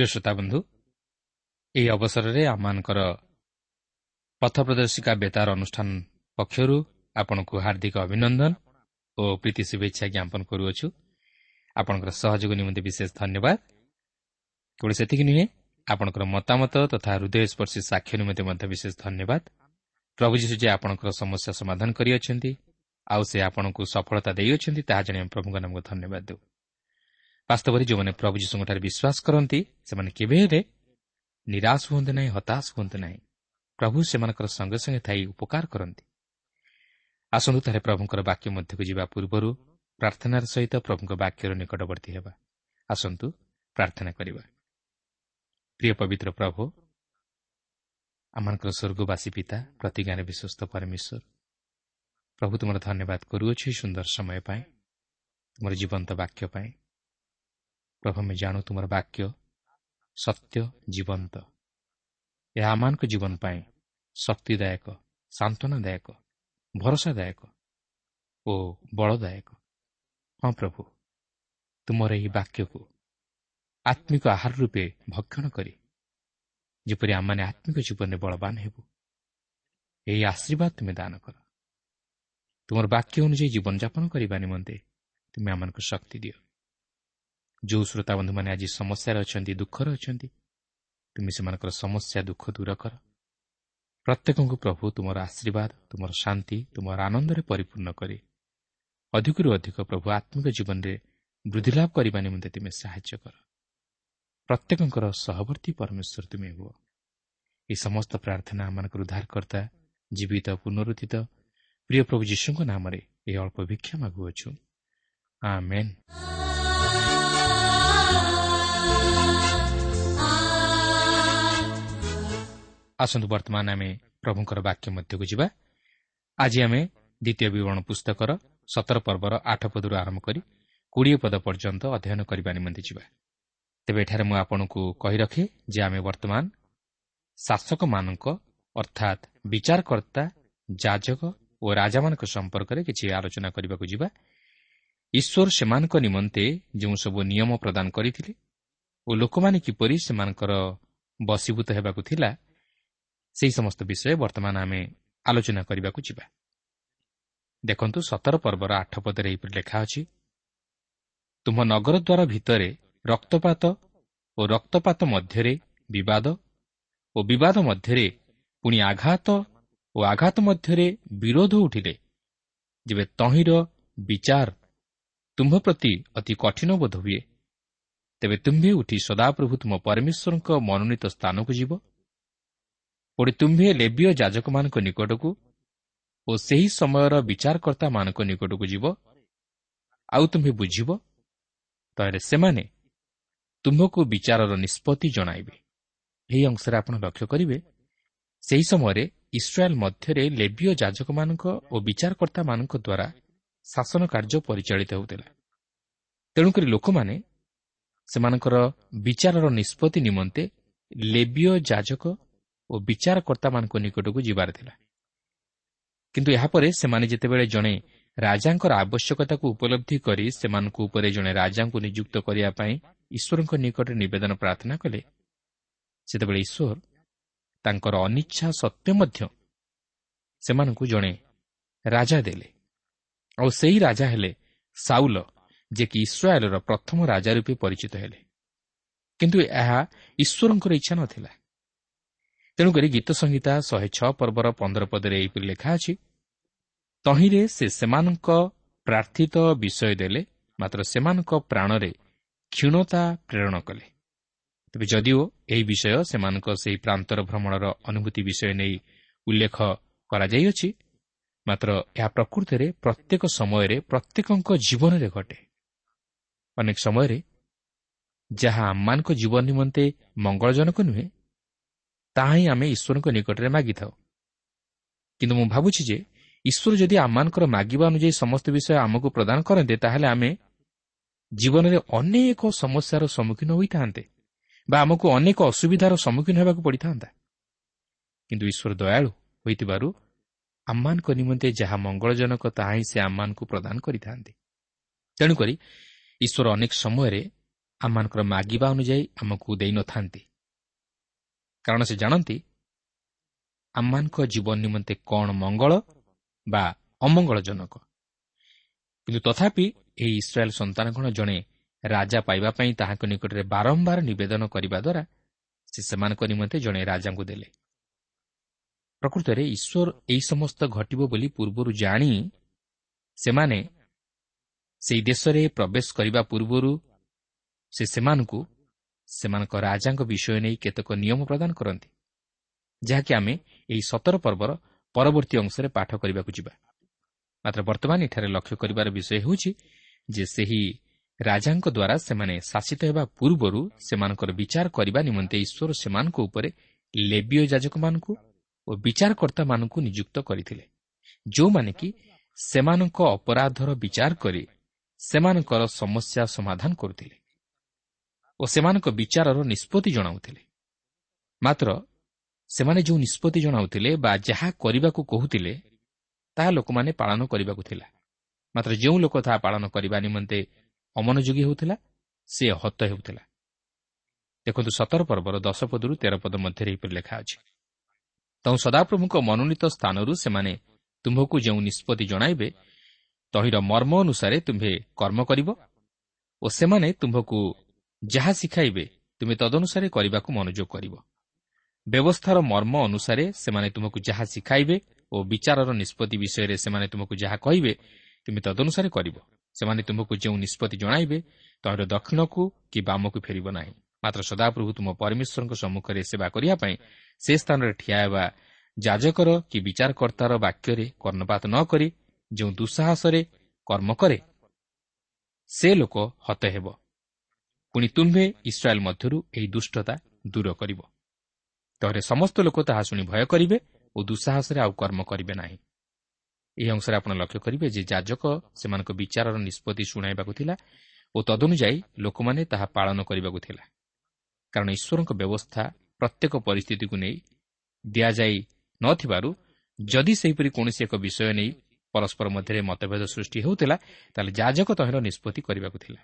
ପ୍ରିୟ ଶ୍ରୋତାବନ୍ଧୁ ଏହି ଅବସରରେ ଆମମାନଙ୍କର ପଥ ପ୍ରଦର୍ଶିକା ବେତାର ଅନୁଷ୍ଠାନ ପକ୍ଷରୁ ଆପଣଙ୍କୁ ହାର୍ଦ୍ଦିକ ଅଭିନନ୍ଦନ ଓ ପ୍ରୀତି ଶୁଭେଚ୍ଛା ଜ୍ଞାପନ କରୁଅଛୁ। ଆପଣଙ୍କର ସହଯୋଗ ନିମନ୍ତେ ବିଶେଷ ଧନ୍ୟବାଦ। କେବଳ ସେତିକି ନୁହେଁ ଆପଣଙ୍କର ମତାମତ ତଥା ହୃଦୟସ୍ପର୍ଶୀ ସାକ୍ଷ୍ୟ ନିମନ୍ତେ ମଧ୍ୟ ବିଶେଷ ଧନ୍ୟବାଦ। ପ୍ରଭୁ ଯୀଶୁ ଯେ ଆପଣଙ୍କର ସମସ୍ୟା ସମାଧାନ କରିଅଛନ୍ତି ଆଉ ସେ ଆପଣଙ୍କୁ ସଫଳତା ଦେଇଅଛନ୍ତି ତାହା ଜାଣି ଆମେ ପ୍ରଭୁଙ୍କ ନାମକୁ ଧନ୍ୟବାଦ ଦେଉ। ବାସ୍ତବରେ ଯେଉଁମାନେ ପ୍ରଭୁ ଯୀଶୁଙ୍କଠାରେ ବିଶ୍ୱାସ କରନ୍ତି ସେମାନେ କେବେ ହେଲେ ନିରାଶ ହୁଅନ୍ତି ନାହିଁ ହତାଶ ହୁଅନ୍ତି ନାହିଁ। ପ୍ରଭୁ ସେମାନଙ୍କର ସଙ୍ଗେ ସଙ୍ଗେ ଥାଇ ଉପକାର କରନ୍ତି। ଆସନ୍ତୁ ତାହେଲେ ପ୍ରଭୁଙ୍କର ବାକ୍ୟ ମଧ୍ୟକୁ ଯିବା ପୂର୍ବରୁ ପ୍ରାର୍ଥନାର ସହିତ ପ୍ରଭୁଙ୍କ ବାକ୍ୟର ନିକଟବର୍ତ୍ତୀ ହେବା। ଆସନ୍ତୁ ପ୍ରାର୍ଥନା କରିବା। ପ୍ରିୟ ପବିତ୍ର ପ୍ରଭୁ ଆମମାନଙ୍କର ସ୍ୱର୍ଗବାସୀ ପିତା ପ୍ରତି ଗାଁରେ ବିଶ୍ୱସ୍ତ ପରମେଶ୍ୱର ପ୍ରଭୁ ତୁମର ଧନ୍ୟବାଦ କରୁଅଛୁ ସୁନ୍ଦର ସମୟ ପାଇଁ ତୁମର ଜୀବନ୍ତ ବାକ୍ୟ ପାଇଁ। ପ୍ରଭୁ ଆମେ ଜାଣୁ ତୁମର ବାକ୍ୟ ସତ୍ୟ ଜୀବନ୍ତ। ଏହା ଆମମାନଙ୍କ ଜୀବନ ପାଇଁ ଶକ୍ତିଦାୟକ ସାନ୍ତ୍ୱନାଦାୟକ ଭରସାଦାୟକ ଓ ବଳଦାୟକ। ହଁ ପ୍ରଭୁ ତୁମର ଏହି ବାକ୍ୟକୁ ଆତ୍ମିକ ଆହାର ରୂପେ ଭକ୍ଷଣ କରି ଯେପରି ଆମମାନେ ଆତ୍ମିକ ଜୀବନରେ ବଳବାନ ହେବୁ ଏହି ଆଶୀର୍ବାଦ ତୁମେ ଦାନ କର। ତୁମର ବାକ୍ୟ ଅନୁଯାୟୀ ଜୀବନଯାପନ କରିବା ନିମନ୍ତେ ତୁମେ ଆମମାନଙ୍କୁ ଶକ୍ତି ଦିଅ। ଯେଉଁ ଶ୍ରୋତାବନ୍ଧୁମାନେ ଆଜି ସମସ୍ୟାରେ ଅଛନ୍ତି ଦୁଃଖରେ ଅଛନ୍ତି। ତୁମେ ସେମାନଙ୍କର ସମସ୍ୟା ଦୁଃଖ ଦୂର କର। ପ୍ରତ୍ୟେକଙ୍କୁ ପ୍ରଭୁ ତୁମର ଆଶୀର୍ବାଦ ତୁମର ଶାନ୍ତି ତୁମର ଆନନ୍ଦରେ ପରିପୂର୍ଣ୍ଣ କରି। ଅଧିକରୁ ଅଧିକ ପ୍ରଭୁ ଆତ୍ମିକ ଜୀବନରେ ବୃଦ୍ଧି ଲାଭ କରିବା ନିମନ୍ତେ ତୁମେ ସାହାଯ୍ୟ କର। ପ୍ରତ୍ୟେକଙ୍କର ସହବର୍ତ୍ତୀ ପରମେଶ୍ୱର ତୁମେ ହୁଅ। ଏହି ସମସ୍ତ ପ୍ରାର୍ଥନା ଆମମାନଙ୍କର ଉଦ୍ଧାରକର୍ତ୍ତା ଜୀବିତ ପୁନରୁଦ୍ଧିତ ପ୍ରିୟ ପ୍ରଭୁ ଯୀଶୁଙ୍କ ନାମରେ ଏହି ଅଳ୍ପ ଭିକ୍ଷା ମାଗୁଅଛୁ। ଆସନ୍ତୁ ବର୍ତ୍ତମାନ ଆମେ ପ୍ରଭୁଙ୍କର ବାକ୍ୟ ମଧ୍ୟକୁ ଯିବା। ଆଜି ଆମେ ଦ୍ୱିତୀୟ ବିବରଣ ପୁସ୍ତକର ସତର ପର୍ବର ଆଠ ପଦରୁ ଆରମ୍ଭ କରି କୋଡ଼ିଏ ପଦ ପର୍ଯ୍ୟନ୍ତ ଅଧ୍ୟୟନ କରିବା ନିମନ୍ତେ ଯିବା। ତେବେ ଏଠାରେ ମୁଁ ଆପଣଙ୍କୁ କହି ରଖେ ଯେ ଆମେ ବର୍ତ୍ତମାନ ଶାସକମାନଙ୍କ ଅର୍ଥାତ୍ ବିଚାରକର୍ତ୍ତା ଯାଜକ ଓ ରାଜାମାନଙ୍କ ସମ୍ପର୍କରେ କିଛି ଆଲୋଚନା କରିବାକୁ ଯିବା। ଈଶ୍ୱର ସେମାନଙ୍କ ନିମନ୍ତେ ଯେଉଁ ସବୁ ନିୟମ ପ୍ରଦାନ କରିଥିଲେ ଓ ଲୋକମାନେ କିପରି ସେମାନଙ୍କର ବଶୀଭୂତ ହେବାକୁ ଥିଲା ସେହି ସମସ୍ତ ବିଷୟ ବର୍ତ୍ତମାନ ଆମେ ଆଲୋଚନା କରିବାକୁ ଯିବା। ଦେଖନ୍ତୁ ସତର ପର୍ବର ଆଠ ପଦରେ ଏହିପରି ଲେଖା ଅଛି ତୁମ ନଗର ଦ୍ୱାର ଭିତରେ ରକ୍ତପାତ ଓ ରକ୍ତପାତ ମଧ୍ୟରେ ବିବାଦ ଓ ବିବାଦ ମଧ୍ୟରେ ପୁଣି ଆଘାତ ଓ ଆଘାତ ମଧ୍ୟରେ ବିରୋଧ ଉଠିଲେ ଯେବେ ତହିଁର ବିଚାର ତୁମ୍ଭ ପ୍ରତି ଅତି କଠିନ ବୋଧ ହୁଏ। ତେବେ ତୁମ୍ଭେ ଉଠି ସଦାପ୍ରଭୁ ତୁମ ପରମେଶ୍ୱରଙ୍କ ମନୋନୀତ ସ୍ଥାନକୁ ଯିବ। ପୁଣି ତୁମ୍ଭେ ଲେବିୟ ଯାଜକମାନଙ୍କ ନିକଟକୁ ଓ ସେହି ସମୟର ବିଚାରକର୍ତ୍ତାମାନଙ୍କ ନିକଟକୁ ଯିବ। ଆଉ ତୁମ୍ଭେ ବୁଝିବ ତାହେଲେ ସେମାନେ ତୁମ୍ଭକୁ ବିଚାରର ନିଷ୍ପତ୍ତି ଜଣାଇବେ। ଏହି ଅଂଶରେ ଆପଣ ଲକ୍ଷ୍ୟ କରିବେ ସେହି ସମୟରେ ଇସ୍ରାଏଲ୍ ମଧ୍ୟରେ ଲେବିୟ ଯାଜକମାନଙ୍କ ଓ ବିଚାରକର୍ତ୍ତାମାନଙ୍କ ଦ୍ୱାରା ଶାସନ କାର୍ଯ୍ୟ ପରିଚାଳିତ ହେଉଥିଲା। ତେଣୁକରି ଲୋକମାନେ ସେମାନଙ୍କର ବିଚାରର ନିଷ୍ପତ୍ତି ନିମନ୍ତେ ଲେବିୟ ଯାଜକ ଓ ବିଚାରକର୍ତ୍ତାମାନଙ୍କ ନିକଟକୁ ଯିବାର ଥିଲା। କିନ୍ତୁ ଏହାପରେ ସେମାନେ ଯେତେବେଳେ ଜଣେ ରାଜାଙ୍କର ଆବଶ୍ୟକତାକୁ ଉପଲବ୍ଧି କରି ସେମାନଙ୍କ ଉପରେ ଜଣେ ରାଜାଙ୍କୁ ନିଯୁକ୍ତ କରିବା ପାଇଁ ଈଶ୍ୱରଙ୍କ ନିକଟରେ ନିବେଦନ ପ୍ରାର୍ଥନା କଲେ ସେତେବେଳେ ଈଶ୍ୱର ତାଙ୍କର ଅନିଚ୍ଛା ସତ୍ତ୍ୱେ ମଧ୍ୟ ସେମାନଙ୍କୁ ଜଣେ ରାଜା ଦେଲେ। ଆଉ ସେହି ରାଜା ହେଲେ ସାଉଲ ଯିଏକି ଇସ୍ରାଏଲର ପ୍ରଥମ ରାଜା ରୂପେ ପରିଚିତ ହେଲେ। କିନ୍ତୁ ଏହା ଈଶ୍ୱରଙ୍କର ଇଚ୍ଛା ନଥିଲା। ତେଣୁକରି ଗୀତ ସଂହିତା ଶହେ ଛଅ ପର୍ବର ପନ୍ଦର ପଦରେ ଏହିପରି ଲେଖା ଅଛି ତହିଁରେ ସେ ସେମାନଙ୍କ ପ୍ରାର୍ଥିତ ବିଷୟ ଦେଲେ ମାତ୍ର ସେମାନଙ୍କ ପ୍ରାଣରେ କ୍ଷୀଣତା ପ୍ରେରଣ କଲେ। ତେବେ ଯଦିଓ ଏହି ବିଷୟ ସେମାନଙ୍କ ସେହି ପ୍ରାନ୍ତର ଭ୍ରମଣର ଅନୁଭୂତି ବିଷୟ ନେଇ ଉଲ୍ଲେଖ କରାଯାଇଅଛି ମାତ୍ର ଏହା ପ୍ରକୃତରେ ପ୍ରତ୍ୟେକ ସମୟରେ ପ୍ରତ୍ୟେକଙ୍କ ଜୀବନରେ ଘଟେ। ଅନେକ ସମୟରେ ଯାହା ଆମମାନଙ୍କ ଜୀବନ ନିମନ୍ତେ ମଙ୍ଗଳଜନକ ନୁହେଁ ତାହା ହିଁ ଆମେ ଈଶ୍ୱରଙ୍କ ନିକଟରେ ମାଗିଥାଉ। କିନ୍ତୁ ମୁଁ ଭାବୁଛି ଯେ ଈଶ୍ୱର ଯଦି ଆମମାନଙ୍କର ମାଗିବା ଅନୁଯାୟୀ ସମସ୍ତ ବିଷୟ ଆମକୁ ପ୍ରଦାନ କରନ୍ତେ ତାହେଲେ ଆମେ ଜୀବନରେ ଅନେକ ସମସ୍ୟାର ସମ୍ମୁଖୀନ ହୋଇଥାନ୍ତେ ବା ଆମକୁ ଅନେକ ଅସୁବିଧାର ସମ୍ମୁଖୀନ ହେବାକୁ ପଡ଼ିଥାନ୍ତା। କିନ୍ତୁ ଈଶ୍ୱର ଦୟାଳୁ ହୋଇଥିବାରୁ ଆମମାନଙ୍କ ନିମନ୍ତେ ଯାହା ମଙ୍ଗଳଜନକ ତାହା ହିଁ ସେ ଆମମାନଙ୍କୁ ପ୍ରଦାନ କରିଥାନ୍ତି। ତେଣୁକରି ଈଶ୍ୱର ଅନେକ ସମୟରେ ଆମମାନଙ୍କର ମାଗିବା ଅନୁଯାୟୀ ଆମକୁ ଦେଇନଥାନ୍ତି କାରଣ ସେ ଜାଣନ୍ତି ଆମମାନଙ୍କ ଜୀବନ ନିମନ୍ତେ କ'ଣ ମଙ୍ଗଳ ବା ଅମଙ୍ଗଳଜନକ। କିନ୍ତୁ ତଥାପି ଏହି ଇସ୍ରାଏଲ୍ ସନ୍ତାନଗଣ ଜଣେ ରାଜା ପାଇବା ପାଇଁ ତାହାଙ୍କ ନିକଟରେ ବାରମ୍ବାର ନିବେଦନ କରିବା ଦ୍ୱାରା ସେ ସେମାନଙ୍କ ନିମନ୍ତେ ଜଣେ ରାଜାଙ୍କୁ ଦେଲେ। ପ୍ରକୃତରେ ଈଶ୍ୱର ଏହି ସମସ୍ତ ଘଟିବ ବୋଲି ପୂର୍ବରୁ ଜାଣି ସେମାନେ ସେହି ଦେଶରେ ପ୍ରବେଶ କରିବା ପୂର୍ବରୁ ସେ ସେମାନଙ୍କୁ ସେମାନଙ୍କ ରାଜାଙ୍କ ବିଷୟ ନେଇ କେତେକ ନିୟମ ପ୍ରଦାନ କରନ୍ତି ଯାହାକି ଆମେ ଏହି ସତର ପର୍ବର ପରବର୍ତ୍ତୀ ଅଂଶରେ ପାଠ କରିବାକୁ ଯିବା। ମାତ୍ର ବର୍ତ୍ତମାନ ଏଠାରେ ଲକ୍ଷ୍ୟ କରିବାର ବିଷୟ ହେଉଛି ଯେ ସେହି ରାଜାଙ୍କ ଦ୍ୱାରା ସେମାନେ ଶାସିତ ହେବା ପୂର୍ବରୁ ସେମାନଙ୍କର ବିଚାର କରିବା ନିମନ୍ତେ ଈଶ୍ୱର ସେମାନଙ୍କ ଉପରେ ଲେବିୟ ଯାଜକମାନଙ୍କୁ ଓ ବିଚାରକର୍ତ୍ତାମାନଙ୍କୁ ନିଯୁକ୍ତ କରିଥିଲେ ଯେଉଁମାନେ କି ସେମାନଙ୍କ ଅପରାଧର ବିଚାର କରି ସେମାନଙ୍କର ସମସ୍ୟା ସମାଧାନ କରୁଥିଲେ ଓ ସେମାନଙ୍କ ବିଚାରର ନିଷ୍ପତ୍ତି ଜଣାଉଥିଲେ। ମାତ୍ର ସେମାନେ ଯେଉଁ ନିଷ୍ପତ୍ତି ଜଣାଉଥିଲେ ବା ଯାହା କରିବାକୁ କହୁଥିଲେ ତାହା ଲୋକମାନେ ପାଳନ କରିବାକୁ ଥିଲା। ମାତ୍ର ଯେଉଁ ଲୋକ ତାହା ପାଳନ କରିବା ନିମନ୍ତେ ଅମନୋଯୋଗୀ ହେଉଥିଲା ସେ ହତ ହେଉଥିଲା। ଦେଖନ୍ତୁ ସତର ପର୍ବର ଦଶ ପଦରୁ ତେର ପଦ ମଧ୍ୟରେ ଏହିପରି ଲେଖା ଅଛି। ତେଣୁ ସଦାପ୍ରଭୁଙ୍କ ମନୋନୀତ ସ୍ଥାନରୁ ସେମାନେ ତୁମ୍ଭକୁ ଯେଉଁ ନିଷ୍ପତ୍ତି ଜଣାଇବେ ତହିଁର ମର୍ମ ଅନୁସାରେ ତୁମ୍ଭେ କର୍ମ କରିବ ଓ ସେମାନେ ତୁମ୍ଭକୁ ଯାହା ଶିଖାଇବେ ତୁମେ ତଦନୁସାରେ କରିବାକୁ ମନୋଯୋଗ କରିବ। ବ୍ୟବସ୍ଥାର ମର୍ମ ଅନୁସାରେ ସେମାନେ ତୁମକୁ ଯାହା ଶିଖାଇବେ ଓ ବିଚାରର ନିଷ୍ପତ୍ତି ବିଷୟରେ ସେମାନେ ତୁମକୁ ଯାହା କହିବେ ତୁମେ ତଦନୁସାରେ କରିବ। ସେମାନେ ତୁମକୁ ଯେଉଁ ନିଷ୍ପତ୍ତି ଜଣାଇବେ ତହିଁର ଦକ୍ଷିଣକୁ କି ବାମକୁ ଫେରିବ ନାହିଁ। ମାତ୍ର ସଦାପ୍ରଭୁ ତୁମ ପରମେଶ୍ୱରଙ୍କ ସମ୍ମୁଖରେ ସେବା କରିବା ପାଇଁ ସେ ସ୍ଥାନରେ ଠିଆ ହେବା ଯାଜକର କି ବିଚାରକର୍ତ୍ତାର ବାକ୍ୟରେ କର୍ଣ୍ଣପାତ ନ କରି ଯେଉଁ ଦୁଃସାହସରେ କର୍ମ କରେ ସେ ଲୋକ ହତ ହେବ। ପୁଣି ତୁମ୍ଭେ ଇସ୍ରାଏଲ୍ ମଧ୍ୟରୁ ଏହି ଦୁଷ୍ଟତା ଦୂର କରିବ। ତହରେ ସମସ୍ତ ଲୋକ ତାହା ଶୁଣି ଭୟ କରିବେ ଓ ଦୁଃସାହସରେ ଆଉ କର୍ମ କରିବେ ନାହିଁ। ଏହି ଅଂଶରେ ଆପଣ ଲକ୍ଷ୍ୟ କରିବେ ଯେ ଯାଜକ ସେମାନଙ୍କ ବିଚାରର ନିଷ୍ପତ୍ତି ଶୁଣାଇବାକୁ ଥିଲା ଓ ତଦନୁଯାୟୀ ଲୋକମାନେ ତାହା ପାଳନ କରିବାକୁ ଥିଲା। କାରଣ ଈଶ୍ୱରଙ୍କ ବ୍ୟବସ୍ଥା ପ୍ରତ୍ୟେକ ପରିସ୍ଥିତିକୁ ନେଇ ଦିଆଯାଇ ନଥିବାରୁ ଯଦି ସେହିପରି କୌଣସି ଏକ ବିଷୟ ନେଇ ପରସ୍ପର ମଧ୍ୟରେ ମତଭେଦ ସୃଷ୍ଟି ହେଉଥିଲା ତାହେଲେ ଯାଜକ ତହିଁର ନିଷ୍ପତ୍ତି କରିବାକୁ ଥିଲା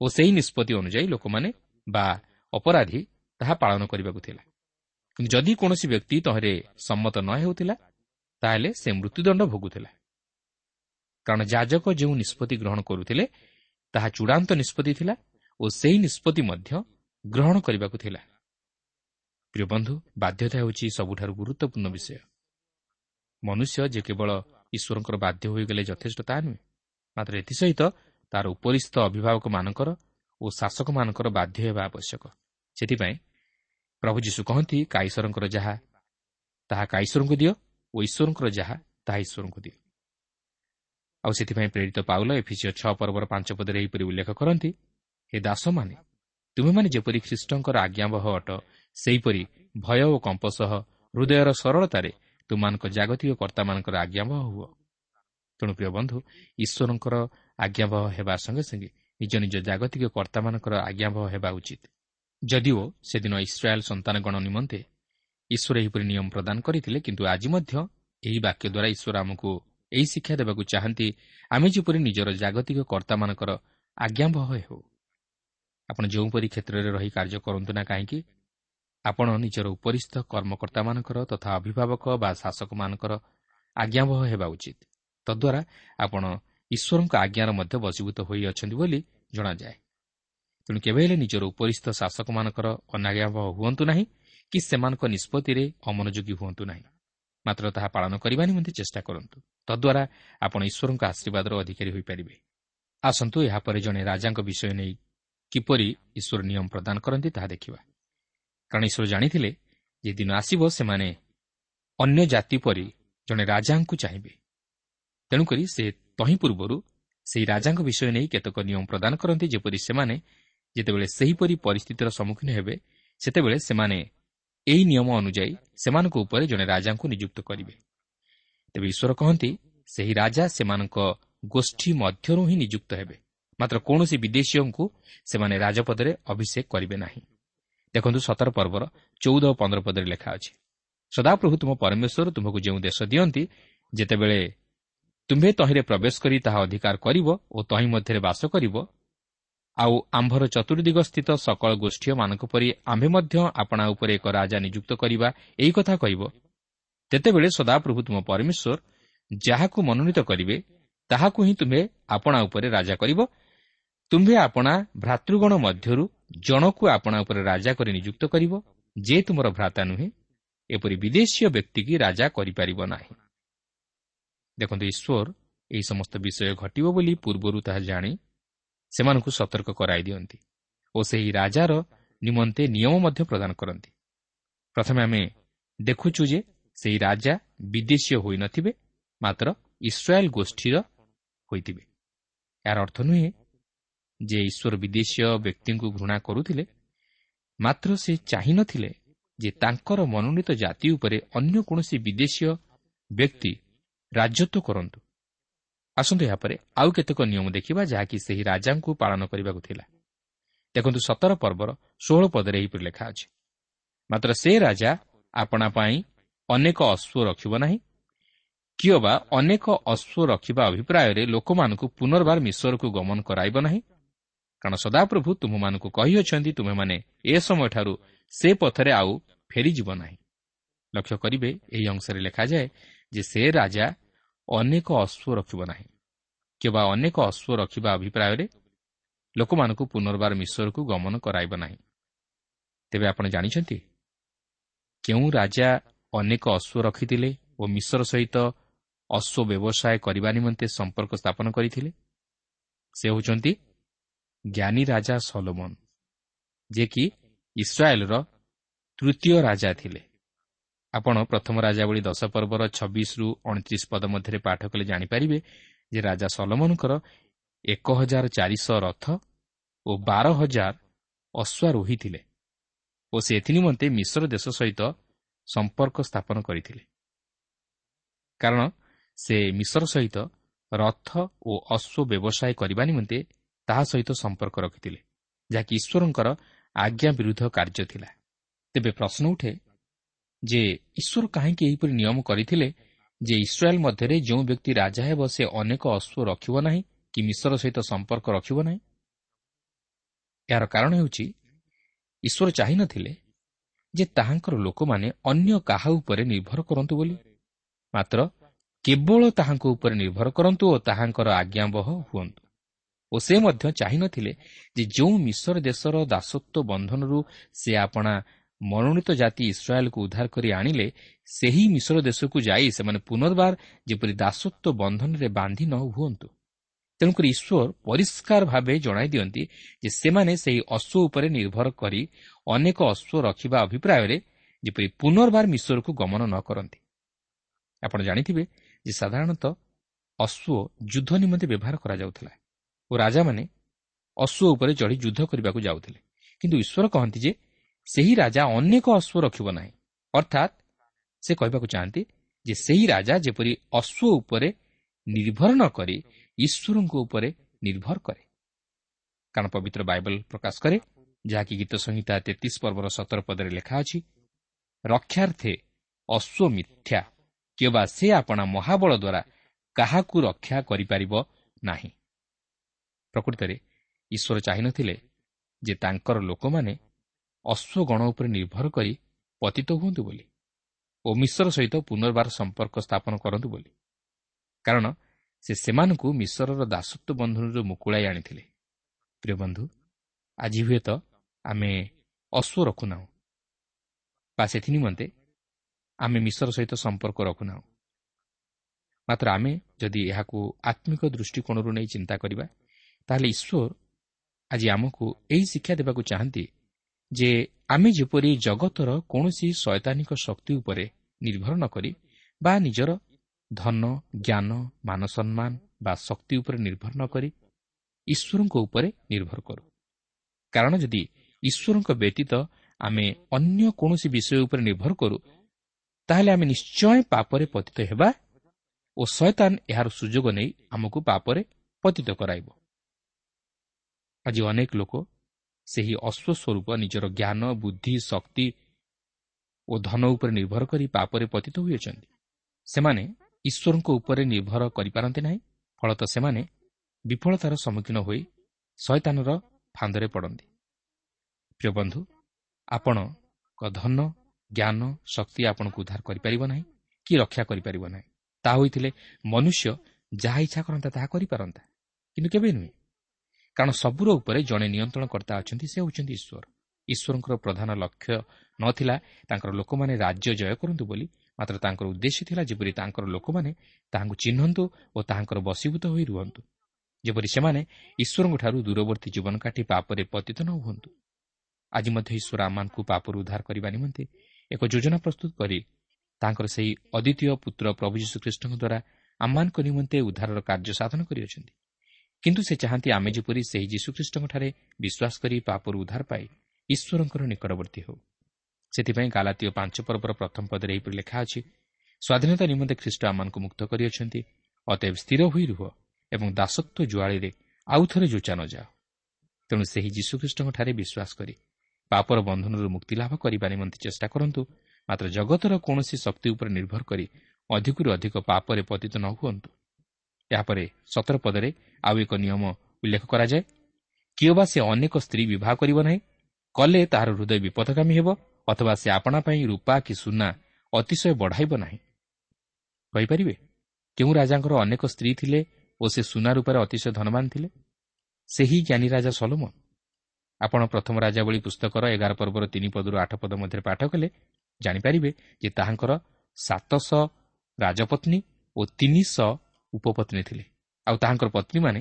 ଓ ସେହି ନିଷ୍ପତ୍ତି ଅନୁଯାୟୀ ଲୋକମାନେ ବା ଅପରାଧୀ ତାହା ପାଳନ କରିବାକୁ ଥିଲା। କିନ୍ତୁ ଯଦି କୌଣସି ବ୍ୟକ୍ତି ତହିଁରେ ସମ୍ମତ ନ ହେଉଥିଲା ତାହେଲେ ସେ ମୃତ୍ୟୁଦଣ୍ଡ ଭୋଗୁଥିଲା। କାରଣ ଯାଜକ ଯେଉଁ ନିଷ୍ପତ୍ତି ଗ୍ରହଣ କରୁଥିଲେ ତାହା ଚୂଡ଼ାନ୍ତ ନିଷ୍ପତ୍ତି ଥିଲା ଓ ସେହି ନିଷ୍ପତ୍ତି ମଧ୍ୟ ଗ୍ରହଣ କରିବାକୁ ଥିଲା। ପ୍ରିୟ ବନ୍ଧୁ ବାଧ୍ୟତା ହେଉଛି ସବୁଠାରୁ ଗୁରୁତ୍ୱପୂର୍ଣ୍ଣ ବିଷୟ। ମନୁଷ୍ୟ ଯେ କେବଳ ଈଶ୍ୱରଙ୍କର ବାଧ୍ୟ ହୋଇଗଲେ ଯଥେଷ୍ଟ ତାହା ନୁହେଁ ମାତ୍ର ଏଥିସହିତ ତାହାର ଉପରିସ୍ଥ ଅଭିଭାବକମାନଙ୍କର ଓ ଶାସକମାନଙ୍କର ବାଧ୍ୟ ହେବା ଆବଶ୍ୟକ। ସେଥିପାଇଁ ପ୍ରଭୁ ଯୀଶୁ କହନ୍ତି କାଈଶ୍ୱରଙ୍କର ଯାହା ତାହା କାଈଶ୍ୱରଙ୍କୁ ଦିଅ ଓ ଈଶ୍ୱରଙ୍କର ଯାହା ତାହା ଈଶ୍ୱରଙ୍କୁ ଦିଅ। ଆଉ ସେଥିପାଇଁ ପ୍ରେରିତ ପାଉଲ ଏଫିସିଓ ଛଅ ପର୍ବର ପାଞ୍ଚ ପଦରେ ଏହିପରି ଉଲ୍ଲେଖ କରନ୍ତି ହେ ଦାସମାନେ ତୁମେମାନେ ଯେପରି ଖ୍ରୀଷ୍ଟଙ୍କର ଆଜ୍ଞାବହ ଅଟ ସେହିପରି ଭୟ ଓ କମ୍ପ ସହ ହୃଦୟର ସରଳତାରେ ତୁମମାନଙ୍କ ଜାଗତିକ କର୍ତ୍ତାମାନଙ୍କର ଆଜ୍ଞାବହ ହୁଅ। ତେଣୁ ପ୍ରିୟ ବନ୍ଧୁ ଈଶ୍ୱରଙ୍କର ଆଜ୍ଞାବହ ହେବା ସଙ୍ଗେ ସଙ୍ଗେ ନିଜ ନିଜ ଜାଗତିକ କର୍ତ୍ତାମାନଙ୍କର ଆଜ୍ଞାବହ ହେବା ଉଚିତ। ଯଦିଓ ସେଦିନ ଇସ୍ରାଏଲ୍ ସନ୍ତାନଗଣ ନିମନ୍ତେ ଈଶ୍ୱର ଏହିପରି ନିୟମ ପ୍ରଦାନ କରିଥିଲେ କିନ୍ତୁ ଆଜି ମଧ୍ୟ ଏହି ବାକ୍ୟ ଦ୍ୱାରା ଈଶ୍ୱର ଆମକୁ ଏହି ଶିକ୍ଷା ଦେବାକୁ ଚାହାନ୍ତି ଆମେ ଯେପରି ନିଜର ଜାଗତିକ କର୍ତ୍ତାମାନଙ୍କର ଆଜ୍ଞାବହ ହେଉ। ଆପଣ ଯେଉଁପରି କ୍ଷେତ୍ରରେ ରହି କାର୍ଯ୍ୟ କରନ୍ତୁ ନା କାହିଁକି ଆପଣ ନିଜର ଉପରିସ୍ଥ କର୍ମକର୍ତ୍ତାମାନଙ୍କର ତଥା ଅଭିଭାବକ ବା ଶାସକମାନଙ୍କର ଆଜ୍ଞାବହ ହେବା ଉଚିତ। ତଦ୍ୱାରା ଆପଣ ଈଶ୍ୱରଙ୍କ ଆଜ୍ଞାର ମଧ୍ୟ ବଶୀଭୂତ ହୋଇଅଛନ୍ତି ବୋଲି ଜଣାଯାଏ। ତେଣୁ କେବେ ହେଲେ ନିଜର ଉପରିସ୍ଥ ଶାସକମାନଙ୍କର ଅନାଜ୍ଞାବହ ହୁଅନ୍ତୁ ନାହିଁ କି ସେମାନଙ୍କ ନିଷ୍ପତ୍ତିରେ ଅମନୋଯୋଗୀ ହୁଅନ୍ତୁ ନାହିଁ। ମାତ୍ର ତାହା ପାଳନ କରିବା ନିମନ୍ତେ ଚେଷ୍ଟା କରନ୍ତୁ। ତଦ୍ୱାରା ଆପଣ ଈଶ୍ୱରଙ୍କ ଆଶୀର୍ବାଦର ଅଧିକାରୀ ହୋଇପାରିବେ। ଆସନ୍ତୁ ଏହାପରେ ଜଣେ ରାଜାଙ୍କ ବିଷୟ ନେଇ କିପରି ଈଶ୍ୱର ନିୟମ ପ୍ରଦାନ କରନ୍ତି ତାହା ଦେଖିବା। କାରଣ ଈଶ୍ୱର ଜାଣିଥିଲେ ଯେ ଦିନ ଆସିବ ସେମାନେ ଅନ୍ୟ ଜାତି ପରି ଜଣେ ରାଜାଙ୍କୁ ଚାହିଁବେ। ତେଣୁକରି ସେ ତହିଁ ପୂର୍ବରୁ ସେହି ରାଜାଙ୍କ ବିଷୟ ନେଇ କେତେକ ନିୟମ ପ୍ରଦାନ କରନ୍ତି ଯେପରି ସେମାନେ ଯେତେବେଳେ ସେହିପରି ପରିସ୍ଥିତିର ସମ୍ମୁଖୀନ ହେବେ ସେତେବେଳେ ସେମାନେ ଏହି ନିୟମ ଅନୁଯାୟୀ ସେମାନଙ୍କ ଉପରେ ଜଣେ ରାଜାଙ୍କୁ ନିଯୁକ୍ତ କରିବେ। ତେବେ ଈଶ୍ୱର କହନ୍ତି ସେହି ରାଜା ସେମାନଙ୍କ ଗୋଷ୍ଠୀ ମଧ୍ୟରୁ ହିଁ ନିଯୁକ୍ତ ହେବେ। ମାତ୍ର କୌଣସି ବିଦେଶୀୟଙ୍କୁ ସେମାନେ ରାଜପଦରେ ଅଭିଷେକ କରିବେ ନାହିଁ। ଦେଖନ୍ତୁ ସତର ପର୍ବର ଚଉଦ ଓ ପନ୍ଦର ପଦରେ ଲେଖା ଅଛି। ସଦାପ୍ରଭୁ ତୁମ ପରମେଶ୍ୱର ତୁମକୁ ଯେଉଁ ଦେଶ ଦିଅନ୍ତି ଯେତେବେଳେ ତୁମ୍ଭେ ତହିଁରେ ପ୍ରବେଶ କରି ତାହା ଅଧିକାର କରିବ ଓ ତହିଁ ମଧ୍ୟରେ ବାସ କରିବ ଆଉ ଆମ୍ଭର ଚତୁର୍ଦିଗ ସ୍ଥିତ ସକଳ ଗୋଷ୍ଠୀୟମାନଙ୍କ ପରି ଆମ୍ଭେ ମଧ୍ୟ ଆପଣା ଉପରେ ଏକ ରାଜା ନିଯୁକ୍ତ କରିବା ଏହି କଥା କହିବ ତେତେବେଳେ ସଦାପ୍ରଭୁ ତୁମ ପରମେଶ୍ୱର ଯାହାକୁ ମନୋନୀତ କରିବେ ତାହାକୁ ହିଁ ତୁମ୍ଭେ ଆପଣା ଉପରେ ରାଜା କରିବ ତୁମ୍ଭେ ଆପଣା ଭ୍ରାତୃଗଣ ମଧ୍ୟରୁ ଜଣକୁ ଆପଣା ଉପରେ ରାଜା କରି ନିଯୁକ୍ତ କରିବ ଯେ ତୁମର ଭ୍ରାତା ନୁହେଁ ଏପରି ବିଦେଶୀୟ ବ୍ୟକ୍ତିକି ରାଜା କରିପାରିବ ନାହିଁ। ଦେଖନ୍ତୁ ଈଶ୍ୱର ଏହି ସମସ୍ତ ବିଷୟ ଘଟିବ ବୋଲି ପୂର୍ବରୁ ତାହା ଜାଣି ସେମାନଙ୍କୁ ସତର୍କ କରାଇ ଦିଅନ୍ତି ଓ ସେହି ରାଜାର ନିମନ୍ତେ ନିୟମ ମଧ୍ୟ ପ୍ରଦାନ କରନ୍ତି। ପ୍ରଥମେ ଆମେ ଦେଖୁଛୁ ଯେ ସେହି ରାଜା ବିଦେଶୀୟ ହୋଇନଥିବେ ମାତ୍ର ଇସ୍ରାଏଲ୍ ଗୋଷ୍ଠୀର ହୋଇଥିବେ। ଏହାର ଅର୍ଥ ନୁହେଁ ଯେ ଈଶ୍ୱର ବିଦେଶୀୟ ବ୍ୟକ୍ତିଙ୍କୁ ଘୃଣା କରୁଥିଲେ ମାତ୍ର ସେ ଚାହିଁନଥିଲେ ଯେ ତାଙ୍କର ମନୋନୀତ ଜାତି ଉପରେ ଅନ୍ୟ କୌଣସି ବିଦେଶୀୟ ବ୍ୟକ୍ତି ରାଜତ୍ୱ କରନ୍ତୁ। ଆସନ୍ତୁ ଏହାପରେ ଆଉ କେତେକ ନିୟମ ଦେଖିବା ଯାହାକି ସେହି ରାଜାଙ୍କୁ ପାଳନ କରିବାକୁ ଥିଲା। ଦେଖନ୍ତୁ ସତର ପର୍ବର ଷୋହଳ ପଦରେ ଏହିପରି ଲେଖା ଅଛି ମାତ୍ର ସେ ରାଜା ଆପଣା ପାଇଁ ଅନେକ ଅଶ୍ୱ ରଖିବ ନାହିଁ କିଏ ବା ଅନେକ ଅଶ୍ୱ ରଖିବା ଅଭିପ୍ରାୟରେ ଲୋକମାନଙ୍କୁ ପୁନର୍ବାର ମିଶ୍ୱରକୁ ଗମନ କରାଇବ ନାହିଁ କାରଣ ସଦାପ୍ରଭୁ ତୁମମାନଙ୍କୁ କହିଅଛନ୍ତି ତୁମେମାନେ ଏ ସମୟଠାରୁ ସେ ପଥରେ ଆଉ ଫେରିଯିବ ନାହିଁ। ଲକ୍ଷ୍ୟ କରିବେ ଏହି ଅଂଶରେ ଲେଖାଯାଏ ଯେ ସେ ରାଜା ଅନେକ ଅଶ୍ୱ ରଖିବ ନାହିଁ। କିମ୍ବା ଅନେକ ଅଶ୍ୱ ରଖିବା ଅଭିପ୍ରାୟରେ ଲୋକମାନଙ୍କୁ ପୁନର୍ବାର ମିଶ୍ୱରକୁ ଗମନ କରାଇବ ନାହିଁ। ତେବେ ଆପଣ ଜାଣିଛନ୍ତି କେଉଁ ରାଜା ଅନେକ ଅଶ୍ୱ ରଖିଥିଲେ ଓ ମିଶ୍ର ସହିତ ଅଶ୍ୱ ବ୍ୟବସାୟ କରିବା ନିମନ୍ତେ ସମ୍ପର୍କ ସ୍ଥାପନ କରିଥିଲେ? ସେ ହେଉଛନ୍ତି ଜ୍ଞାନୀ ରାଜା ସଲୋମନ ଯିଏକି ଇସ୍ରାଏଲ୍ର ତୃତୀୟ ରାଜା ଥିଲେ। ଆପଣ ପ୍ରଥମ ରାଜା ଭଳି ଦଶ ପର୍ବର ଛବିଶରୁ ଅଣତିରିଶ ପଦ ମଧ୍ୟରେ ପାଠ କଲେ ଜାଣିପାରିବେ ଯେ ରାଜା ସଲମନଙ୍କର ଏକ ହଜାର ଚାରିଶହ ରଥ ଓ ବାର ହଜାର ଅଶ୍ୱାରୋହୀ ଥିଲେ ଓ ସେ ଏଥିନିମନ୍ତେ ମିଶ୍ର ଦେଶ ସହିତ ସମ୍ପର୍କ ସ୍ଥାପନ କରିଥିଲେ। କାରଣ ସେ ମିଶ୍ର ସହିତ ରଥ ଓ ଅଶ୍ୱ ବ୍ୟବସାୟ କରିବା ନିମନ୍ତେ ତାହା ସହିତ ସମ୍ପର୍କ ରଖିଥିଲେ ଯାହାକି ଈଶ୍ୱରଙ୍କର ଆଜ୍ଞା ବିରୁଦ୍ଧ କାର୍ଯ୍ୟ ଥିଲା। ତେବେ ପ୍ରଶ୍ନ ଉଠେ ଯେ ଈଶ୍ୱର କାହିଁକି ଏହିପରି ନିୟମ କରିଥିଲେ ଯେ ଇସ୍ରାଏଲ୍ ମଧ୍ୟରେ ଯେଉଁ ବ୍ୟକ୍ତି ରାଜା ହେବ ସେ ଅନେକ ଅଶ୍ୱ ରଖିବ ନାହିଁ କି ମିଶ୍ର ସହିତ ସମ୍ପର୍କ ରଖିବ ନାହିଁ? ଏହାର କାରଣ ହେଉଛି ଈଶ୍ୱର ଚାହିଁନଥିଲେ ଯେ ତାହାଙ୍କର ଲୋକମାନେ ଅନ୍ୟ କାହା ଉପରେ ନିର୍ଭର କରନ୍ତୁ ବୋଲି। ମାତ୍ର କେବଳ ତାହାଙ୍କ ଉପରେ ନିର୍ଭର କରନ୍ତୁ ଓ ତାହାଙ୍କର ଆଜ୍ଞାବହ ହୁଅନ୍ତୁ। ଓ ସେ ମଧ୍ୟ ଚାହିଁନଥିଲେ ଯେ ଯେଉଁ ମିଶ୍ର ଦେଶର ଦାସତ୍ୱ ବନ୍ଧନରୁ ସେ ଆପଣା ମନୋନୀତ ଜାତି ଇସ୍ରାଏଲ୍କୁ ଉଦ୍ଧାର କରି ଆଣିଲେ ସେହି ମିଶ୍ର ଦେଶକୁ ଯାଇ ସେମାନେ ପୁନର୍ବାର ଯେପରି ଦାସତ୍ୱ ବନ୍ଧନରେ ବାନ୍ଧି ନ ହୁଅନ୍ତୁ। ତେଣୁକରି ଈଶ୍ୱର ପରିଷ୍କାର ଭାବେ ଜଣାଇ ଦିଅନ୍ତି ଯେ ସେମାନେ ସେହି ଅଶ୍ୱ ଉପରେ ନିର୍ଭର କରି ଅନେକ ଅଶ୍ୱ ରଖିବା ଅଭିପ୍ରାୟରେ ଯେପରି ପୁନର୍ବାର ମିଶ୍ରକୁ ଗମନ ନ କରନ୍ତି। ଆପଣ ଜାଣିଥିବେ ଯେ ସାଧାରଣତଃ ଅଶ୍ୱ ଯୁଦ୍ଧ ନିମନ୍ତେ ବ୍ୟବହାର କରାଯାଉଥିଲା। ଓ ରାଜାମାନେ ଅଶ୍ୱ ଉପରେ ଚଢ଼ି ଯୁଦ୍ଧ କରିବାକୁ ଯାଉଥିଲେ। କିନ୍ତୁ ଈଶ୍ୱର କହନ୍ତି ଯେ ସେହି ରାଜା ଅନେକ ଅଶ୍ୱ ରଖିବ ନାହିଁ। ଅର୍ଥାତ୍ ସେ କହିବାକୁ ଚାହାନ୍ତି ଯେ ସେହି ରାଜା ଯେପରି ଅଶ୍ୱ ଉପରେ ନିର୍ଭର ନ କରି ଈଶ୍ୱରଙ୍କ ଉପରେ ନିର୍ଭର କରେ। କାରଣ ପବିତ୍ର ବାଇବଲ ପ୍ରକାଶ କରେ ଯାହାକି ଗୀତ ସଂହିତା ତେତିଶ ପର୍ବର ସତର ପଦରେ ଲେଖା ଅଛି ରକ୍ଷାର୍ଥେ ଅଶ୍ୱ ମିଥ୍ୟା କିମ୍ବା ସେ ଆପଣା ମହାବଳ ଦ୍ୱାରା କାହାକୁ ରକ୍ଷା କରିପାରିବ ନାହିଁ। ପ୍ରକୃତରେ ଈଶ୍ୱର ଚାହିଁନଥିଲେ ଯେ ତାଙ୍କର ଲୋକମାନେ ଅଶ୍ୱଗଣ ଉପରେ ନିର୍ଭର କରି ପତିତ ହୁଅନ୍ତୁ ବୋଲି ଓ ମିଶ୍ର ସହିତ ପୁନର୍ବାର ସମ୍ପର୍କ ସ୍ଥାପନ କରନ୍ତୁ ବୋଲି। କାରଣ ସେ ସେମାନଙ୍କୁ ମିଶ୍ରର ଦାସତ୍ୱ ବନ୍ଧନରୁ ମୁକୁଳାଇ ଆଣିଥିଲେ। ପ୍ରିୟ ବନ୍ଧୁ ଆଜି ହୁଏତ ଆମେ ଅଶ୍ୱ ରଖୁନାହୁଁ ବା ସେଥି ନିମନ୍ତେ ଆମେ ମିଶ୍ର ସହିତ ସମ୍ପର୍କ ରଖୁନାହୁଁ। ମାତ୍ର ଆମେ ଯଦି ଏହାକୁ ଆତ୍ମିକ ଦୃଷ୍ଟିକୋଣରୁ ନେଇ ଚିନ୍ତା କରିବା ତାହେଲେ ଈଶ୍ୱର ଆଜି ଆମକୁ ଏହି ଶିକ୍ଷା ଦେବାକୁ ଚାହାନ୍ତି ଯେ ଆମେ ଯେପରି ଜଗତର କୌଣସି ଶୈତାନିକ ଶକ୍ତି ଉପରେ ନିର୍ଭର ନ କରି ବା ନିଜର ଧନ ଜ୍ଞାନ ମାନସମ୍ମାନ ବା ଶକ୍ତି ଉପରେ ନିର୍ଭର ନ କରି ଈଶ୍ୱରଙ୍କ ଉପରେ ନିର୍ଭର କରୁ। କାରଣ ଯଦି ଈଶ୍ୱରଙ୍କ ବ୍ୟତୀତ ଆମେ ଅନ୍ୟ କୌଣସି ବିଷୟ ଉପରେ ନିର୍ଭର କରୁ ତାହେଲେ ଆମେ ନିଶ୍ଚୟ ପାପରେ ପତିତ ହେବା ଓ ଶୟତାନ ଏହାର ସୁଯୋଗ ନେଇ ଆମକୁ ପାପରେ ପତିତ କରାଇବ। ଆଜି ଅନେକ ଲୋକ ସେହି ଅଶ୍ୱସ୍ୱରୂପ ନିଜର ଜ୍ଞାନ ବୁଦ୍ଧି ଶକ୍ତି ଓ ଧନ ଉପରେ ନିର୍ଭର କରି ପାପରେ ପତିତ ହୋଇଅଛନ୍ତି। ସେମାନେ ଈଶ୍ୱରଙ୍କ ଉପରେ ନିର୍ଭର କରିପାରନ୍ତି ନାହିଁ ଫଳତଃ ସେମାନେ ବିଫଳତାର ସମ୍ମୁଖୀନ ହୋଇ ଶୟତାନର ଫାନ୍ଦରେ ପଡ଼ନ୍ତି। ପ୍ରିୟ ବନ୍ଧୁ ଆପଣଙ୍କ ଧନ ଜ୍ଞାନ ଶକ୍ତି ଆପଣଙ୍କୁ ଉଦ୍ଧାର କରିପାରିବ ନାହିଁ କି ରକ୍ଷା କରିପାରିବ ନାହିଁ। ତାହା ହୋଇଥିଲେ ମନୁଷ୍ୟ ଯାହା ଇଚ୍ଛା କରନ୍ତା ତାହା କରିପାରନ୍ତା। କିନ୍ତୁ କେବେ ନୁହେଁ କାରଣ ସବୁର ଉପରେ ଜଣେ ନିୟନ୍ତ୍ରଣକର୍ତ୍ତା ଅଛନ୍ତି ସେ ହେଉଛନ୍ତି ଈଶ୍ୱର। ଈଶ୍ୱରଙ୍କର ପ୍ରଧାନ ଲକ୍ଷ୍ୟ ନଥିଲା ତାଙ୍କର ଲୋକମାନେ ରାଜ୍ୟ ଜୟ କରନ୍ତୁ ବୋଲି ମାତ୍ର ତାଙ୍କର ଉଦ୍ଦେଶ୍ୟ ଥିଲା ଯେପରି ତାଙ୍କର ଲୋକମାନେ ତାହାଙ୍କୁ ଚିହ୍ନନ୍ତୁ ଓ ତାହାଙ୍କର ବଶୀଭୂତ ହୋଇ ରୁହନ୍ତୁ ଯେପରି ସେମାନେ ଈଶ୍ୱରଙ୍କଠାରୁ ଦୂରବର୍ତ୍ତୀ ଜୀବନ କାଟି ପାପରେ ପତିତ ନ ହୁଅନ୍ତୁ। ଆଜି ମଧ୍ୟ ଈଶ୍ୱର ଆମମାନଙ୍କୁ ପାପରୁ ଉଦ୍ଧାର କରିବା ନିମନ୍ତେ ଏକ ଯୋଜନା ପ୍ରସ୍ତୁତ କରି ତାଙ୍କର ସେହି ଅଦ୍ୱିତୀୟ ପୁତ୍ର ପ୍ରଭୁ ଯୀଶୁଖ୍ରୀଷ୍ଟଙ୍କ ଦ୍ୱାରା ଆମମାନଙ୍କ ନିମନ୍ତେ ଉଦ୍ଧାରର କାର୍ଯ୍ୟ ସାଧନ କରିଅଛନ୍ତି। କିନ୍ତୁ ସେ ଚାହାନ୍ତି ଆମେ ଯେପରି ସେହି ଯୀଶୁଖ୍ରୀଷ୍ଟଙ୍କଠାରେ ବିଶ୍ୱାସ କରି ପାପରୁ ଉଦ୍ଧାର ପାଇ ଈଶ୍ୱରଙ୍କର ନିକଟବର୍ତ୍ତୀ ହେଉ। ସେଥିପାଇଁ ଗାଲାତୀୟ ପାଞ୍ଚ ପର୍ବର ପ୍ରଥମ ପଦରେ ଏହିପରି ଲେଖା ଅଛି ସ୍ୱାଧୀନତା ନିମନ୍ତେ ଖ୍ରୀଷ୍ଟ ଆମମାନଙ୍କୁ ମୁକ୍ତ କରିଅଛନ୍ତି ଅତଏବ ସ୍ଥିର ହୋଇ ରୁହ ଏବଂ ଦାସତ୍ୱ ଜୁଆଳିରେ ଆଉଥରେ ଯୋଚା ନ ଯାଅ। ତେଣୁ ସେହି ଯୀଶୁଖ୍ରୀଷ୍ଟଙ୍କଠାରେ ବିଶ୍ୱାସ କରି ପାପର ବନ୍ଧନରୁ ମୁକ୍ତି ଲାଭ କରିବା ନିମନ୍ତେ ଚେଷ୍ଟା କରନ୍ତୁ ମାତ୍ର ଜଗତର କୌଣସି ଶକ୍ତି ଉପରେ ନିର୍ଭର କରି ଅଧିକରୁ ଅଧିକ ପାପରେ ପତିତ ନ ହୁଅନ୍ତୁ। ଏହାପରେ ସତର ପଦରେ ଆଉ ଏକ ନିୟମ ଉଲ୍ଲେଖ କରାଯାଏ। କିଏ ବା ସେ ଅନେକ ସ୍ତ୍ରୀ ବିବାହ କରିବ ନାହିଁ କଲେ ତାହାର ହୃଦୟ ବିପଦଗାମୀ ହେବ ଅଥବା ସେ ଆପଣା ପାଇଁ ରୂପା କି ସୁନା ଅତିଶୟ ବଢ଼ାଇବ ନାହିଁ। କହିପାରିବେ କେଉଁ ରାଜାଙ୍କର ଅନେକ ସ୍ତ୍ରୀ ଥିଲେ ଓ ସେ ସୁନା ରୂପାରେ ଅତିଶୟ ଧନବାନ ଥିଲେ? ସେହି ଜ୍ଞାନୀ ରାଜା ସଲୋମନ। ଆପଣ ପ୍ରଥମ ରାଜାବଳୀ ପୁସ୍ତକର ଏଗାର ପର୍ବର ତିନି ପଦରୁ ଆଠ ପଦ ମଧ୍ୟରେ ପାଠ କଲେ ଜାଣିପାରିବେ ଯେ ତାହାଙ୍କର ସାତଶହ ରାଜପତ୍ନୀ ଓ ତିନିଶହ ଉପପତ୍ନୀ ଥିଲେ। ଆଉ ତାହାଙ୍କର ପତ୍ନୀମାନେ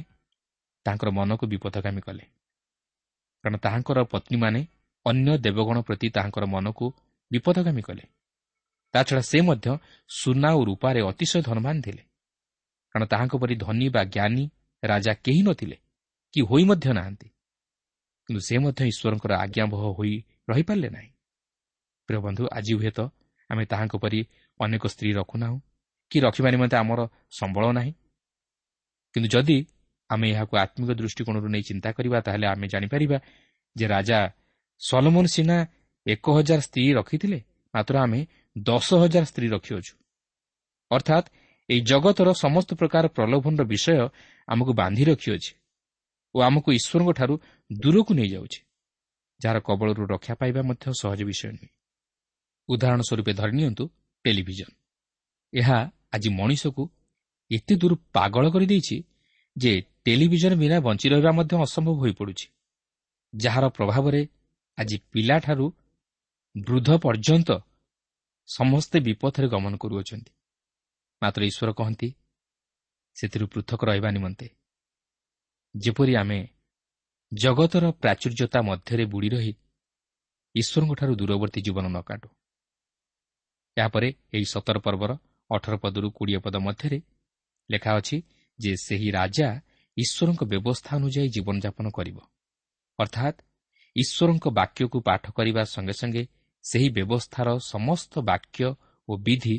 ତାଙ୍କର ମନକୁ ବିପଦଗାମୀ କଲେ। କାରଣ ତାହାଙ୍କର ପତ୍ନୀମାନେ ଅନ୍ୟ ଦେବଗଣ ପ୍ରତି ତାହାଙ୍କର ମନକୁ ବିପଦଗାମୀ କଲେ। ତାଛଡ଼ା ସେ ମଧ୍ୟ ସୁନା ଓ ରୂପାରେ ଅତିଶୟ ଧନବାନ ଥିଲେ। କାରଣ ତାହାଙ୍କ ପରି ଧନୀ ବା ଜ୍ଞାନୀ ରାଜା କେହି ନଥିଲେ କି ହୋଇ ମଧ୍ୟ ନାହାନ୍ତି। କିନ୍ତୁ ସେ ମଧ୍ୟ ଈଶ୍ୱରଙ୍କର ଆଜ୍ଞାବହ ହୋଇ ରହିପାରିଲେ ନାହିଁ। ପ୍ରିୟ ବନ୍ଧୁ ଆଜି ହୁଏତ ଆମେ ତାହାଙ୍କ ପରି ଅନେକ ସ୍ତ୍ରୀ ରଖୁନାହୁଁ। କି ରଖିବା ନିମନ୍ତେ ଆମର ସମ୍ବଳ ନାହିଁ। କିନ୍ତୁ ଯଦି ଆମେ ଏହାକୁ ଆତ୍ମିକ ଦୃଷ୍ଟିକୋଣରୁ ନେଇ ଚିନ୍ତା କରିବା ତାହେଲେ ଆମେ ଜାଣିପାରିବା ଯେ ରାଜା ସଲମନ ସିନା ଏକ ହଜାର ସ୍ତ୍ରୀ ରଖିଥିଲେ ମାତ୍ର ଆମେ ଦଶ ହଜାର ସ୍ତ୍ରୀ ରଖିଅଛୁ। ଅର୍ଥାତ୍ ଏହି ଜଗତର ସମସ୍ତ ପ୍ରକାର ପ୍ରଲୋଭନର ବିଷୟ ଆମକୁ ବାନ୍ଧି ରଖିଅଛି ଓ ଆମକୁ ଈଶ୍ୱରଙ୍କଠାରୁ ଦୂରକୁ ନେଇଯାଉଛି ଯାହାର କବଳରୁ ରକ୍ଷା ପାଇବା ମଧ୍ୟ ସହଜ ବିଷୟ ନୁହେଁ। ଉଦାହରଣ ସ୍ୱରୂପ ଧରି ନିଅନ୍ତୁ ଟେଲିଭିଜନ। ଏହା ଆଜି ମଣିଷକୁ ଏତେ ଦୂର ପାଗଳ କରିଦେଇଛି ଯେ ଟେଲିଭିଜନ ବିନା ବଞ୍ଚି ରହିବା ମଧ୍ୟ ଅସମ୍ଭବ ହୋଇପଡ଼ୁଛି ଯାହାର ପ୍ରଭାବରେ ଆଜି ପିଲାଠାରୁ ବୃଦ୍ଧ ପର୍ଯ୍ୟନ୍ତ ସମସ୍ତେ ବିପଥରେ ଗମନ କରୁଅଛନ୍ତି। ମାତ୍ର ଈଶ୍ୱର କହନ୍ତି ସେଥିରୁ ପୃଥକ ରହିବା ନିମନ୍ତେ। ଯେପରି ଆମେ ଜଗତର ପ୍ରାଚୁର୍ଯ୍ୟତା ମଧ୍ୟରେ ବୁଡ଼ି ରହି ଈଶ୍ୱରଙ୍କଠାରୁ ଦୂରବର୍ତ୍ତୀ ଜୀବନ ନ କାଟୁ। ଏହାପରେ ଏହି ସତର ପର୍ବର ଅଠର ପଦରୁ କୋଡ଼ିଏ ପଦ ମଧ୍ୟରେ ଲେଖା ଅଛି ଯେ ସେହି ରାଜା ଈଶ୍ୱରଙ୍କ ବ୍ୟବସ୍ଥା ଅନୁଯାୟୀ ଜୀବନଯାପନ କରିବ। ଅର୍ଥାତ୍ ଈଶ୍ୱରଙ୍କ ବାକ୍ୟକୁ ପାଠ କରିବା ସଙ୍ଗେ ସଙ୍ଗେ ସେହି ବ୍ୟବସ୍ଥାର ସମସ୍ତ ବାକ୍ୟ ଓ ବିଧି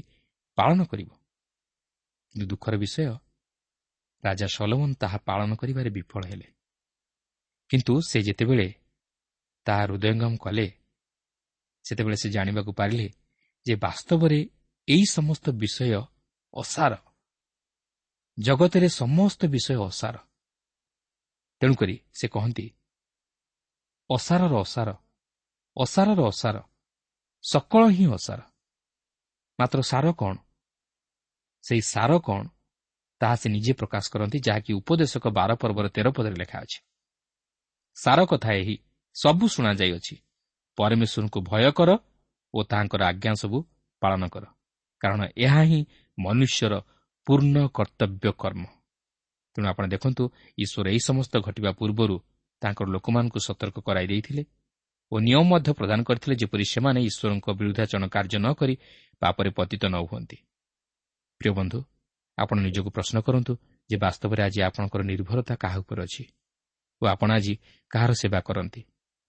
ପାଳନ କରିବ। କିନ୍ତୁ ଦୁଃଖର ବିଷୟ ରାଜା ସଲମନ ତାହା ପାଳନ କରିବାରେ ବିଫଳ ହେଲେ। କିନ୍ତୁ ସେ ଯେତେବେଳେ ତାହା ହୃଦୟଙ୍ଗମ କଲେ ସେତେବେଳେ ସେ ଜାଣିବାକୁ ପାରିଲେ ଯେ ବାସ୍ତବରେ ଏହି ସମସ୍ତ ବିଷୟ ଅସାର। ଜଗତରେ ସମସ୍ତ ବିଷୟ ଅସାର। ତେଣୁକରି ସେ କହନ୍ତି ଅସାରର ଅସାର ଅସାରର ଅସାର ସକଳ ହିଁ ଅସାର। ମାତ୍ର ସାର କ'ଣ? ସେହି ସାର କ'ଣ? ତାହା ସେ ନିଜେ ପ୍ରକାଶ କରନ୍ତି ଯାହାକି ଉପଦେଶକ ବାର ପର୍ବର ତେର ପଦରେ ଲେଖା ଅଛି। ସାର କଥା ଏହି ସବୁ ଶୁଣାଯାଇଅଛି ପରମେଶ୍ୱରଙ୍କୁ ଭୟ କର ଓ ତାହାଙ୍କର ଆଜ୍ଞା ସବୁ ପାଳନ କର। କାରଣ ଏହା ହିଁ ମନୁଷ୍ୟର ପୂର୍ଣ୍ଣ କର୍ତ୍ତବ୍ୟ କର୍ମ। ତେଣୁ ଆପଣ ଦେଖନ୍ତୁ ଈଶ୍ୱର ଏହି ସମସ୍ତ ଘଟିବା ପୂର୍ବରୁ ତାଙ୍କର ଲୋକମାନଙ୍କୁ ସତର୍କ କରାଇ ଦେଇଥିଲେ ଓ ନିୟମ ମଧ୍ୟ ପ୍ରଦାନ କରିଥିଲେ ଯେପରି ସେମାନେ ଈଶ୍ୱରଙ୍କ ବିରୁଦ୍ଧାଚରଣ କାର୍ଯ୍ୟ ନ କରି ପାପରେ ପତିତ ନ ହୁଅନ୍ତି। ପ୍ରିୟ ବନ୍ଧୁ ଆପଣ ନିଜକୁ ପ୍ରଶ୍ନ କରନ୍ତୁ ଯେ ବାସ୍ତବରେ ଆଜି ଆପଣଙ୍କର ନିର୍ଭରତା କାହା ଉପରେ ଅଛି? ଓ ଆପଣ ଆଜି କାହାର ସେବା କରନ୍ତି?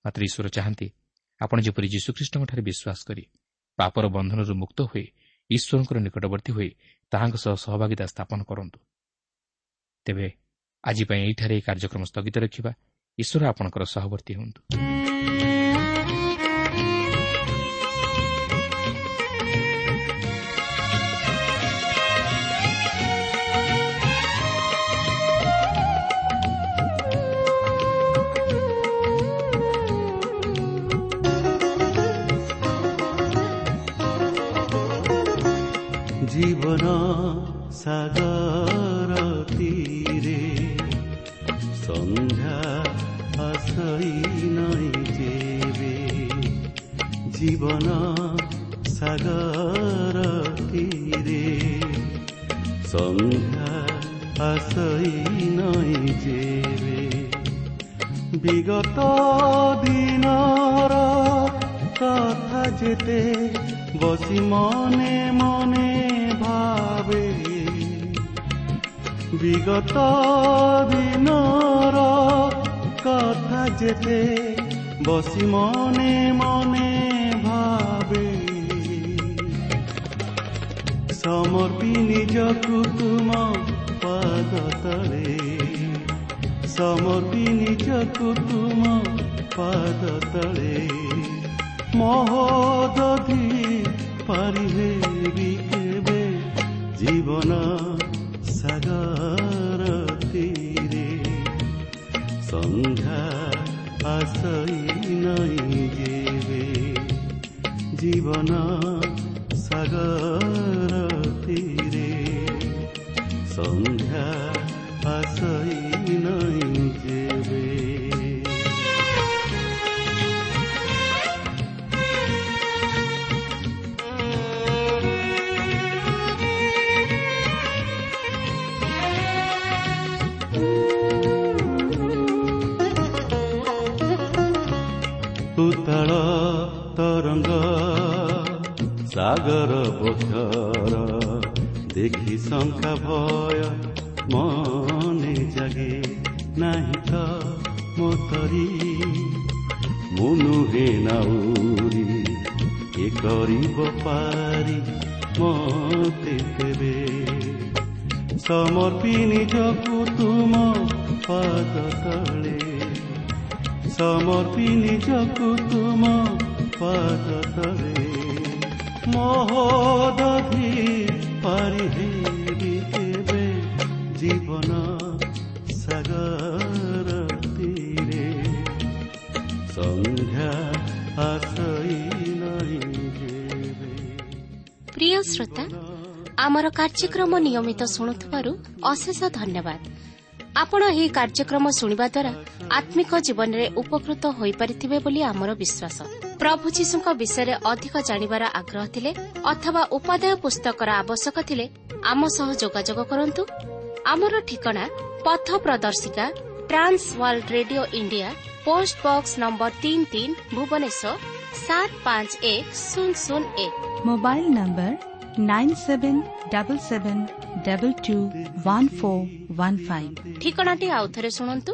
ମାତ୍ର ଈଶ୍ୱର ଚାହାନ୍ତି ଆପଣ ଯେପରି ଯୀଶୁଖ୍ରୀଷ୍ଟଙ୍କଠାରେ ବିଶ୍ୱାସ କରି ପାପର ବନ୍ଧନରୁ ମୁକ୍ତ ହୋଇ ଈଶ୍ୱରଙ୍କର ନିକଟବର୍ତ୍ତୀ ହୋଇ ତାହାଙ୍କ ସହ ସହଭାଗିତା ସ୍ଥାପନ କରନ୍ତୁ। ତେବେ ଆଜି ପାଇଁ ଏହିଠାରେ ଏହି କାର୍ଯ୍ୟକ୍ରମ ସ୍ଥଗିତ ରଖିବା। ଈଶ୍ୱର ଆପଣଙ୍କର ସହବର୍ତ୍ତୀ ହୁଅନ୍ତୁ। জীবন সাগর তীরে। সন্ধ্যা আসই নই যেবে। জীবন সাগর তীরে। সন্ধ্যা আসই নই যেবে। বিগত দিনর কথা যেতে বসি মনে মনে বিগত দিনৰ কথা যেতে বসি মনে মনে ভাবে। সমৰ্পি নিজ কুকুম পাদতলে। সমৰ্পি নিজ কুকুম পাদতলে। মহদি পাৰিবে বি কেৱে জীৱনৰ ଆଶଇ ନଇଁ ଯେବେ ଜୀବନ ସାଗର ତୀରେ ସମ ଦେଖି ଶଙ୍କା ଭୟ ମନେ ଜାଗେ ନାହିଁ ତ ମୋତରି ମୁଁ ନୁହେଁ ନାଉରି ଏ କରିବ ପାରି ମତେ ଦେବେ ସମର୍ପି ନିଜକୁ ତୁମ ପାଦ ତଳେ ସମର୍ପି ନିଜକୁ ତୁମ ପାଦ ତଳେ মহোদধি প্রিয় শ্রোতা আমার কার্যক্রম নিয়মিত শুণুবু অশেষ ধন্যবাদ আপনার এই কার্যক্রম শুণবা দ্বারা আত্মিক জীবনের উপকৃত হয়ে পারিবে বলে আমার বিশ্বাস আছে ପ୍ରଭୁ ଯୀଶୁଙ୍କ ବିଷୟରେ ଅଧିକ ଜାଣିବାର ଆଗ୍ରହ ଥିଲେ ଅଥବା ଉପାଦେୟ ପୁସ୍ତକର ଆବଶ୍ୟକ ଥିଲେ ଆମ ସହ ଯୋଗାଯୋଗ କରନ୍ତୁ। ଆମର ଠିକଣା ପଥ ପ୍ରଦର୍ଶିକା Trans World Radio India post box number ତିନି ତିନି ଭୁବନେଶ୍ୱର ସାତ ପାଞ୍ଚ ଏକ ଶୂନ ଶୂନ ଏକ। Mobile number nine seven double seven double two one four one five. ଠିକଣାଟି ଆଉଥରେ ଶୁଣନ୍ତୁ।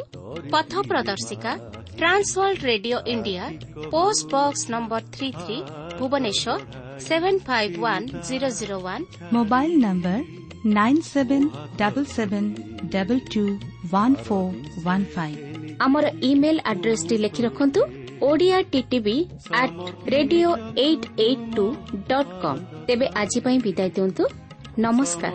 ପଥ ପ୍ରଦର୍ଶିକା Trans World Radio India post box number three three Bhubaneswar seven five one zero zero one mobile number nine seven double seven double two one four one five ଆମର email ଆଡ୍ରେସଟି ଲେଖି ରଖନ୍ତୁ Odia TTV at radio eight eight two dot com ତେବେ ଆଜି ପାଇଁ ବିଦାୟ ଦିଅନ୍ତୁ ନମସ୍କାର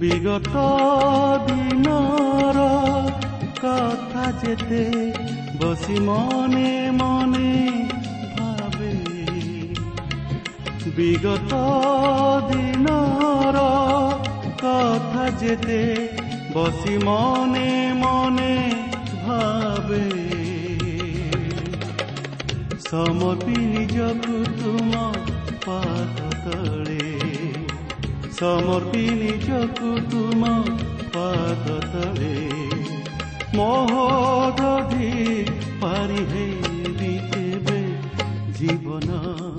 বিগত দিনৰ কথা যেতে বসি মনে মনে ভাবে। বিগত দিনৰ কথা যেতে বসি মনে মনে ভাবে। সমপি নিজকু তোমাৰ সমৰ্পিনিজকো তোমাক পাততৰে মহি পাৰিহে জীৱনৰ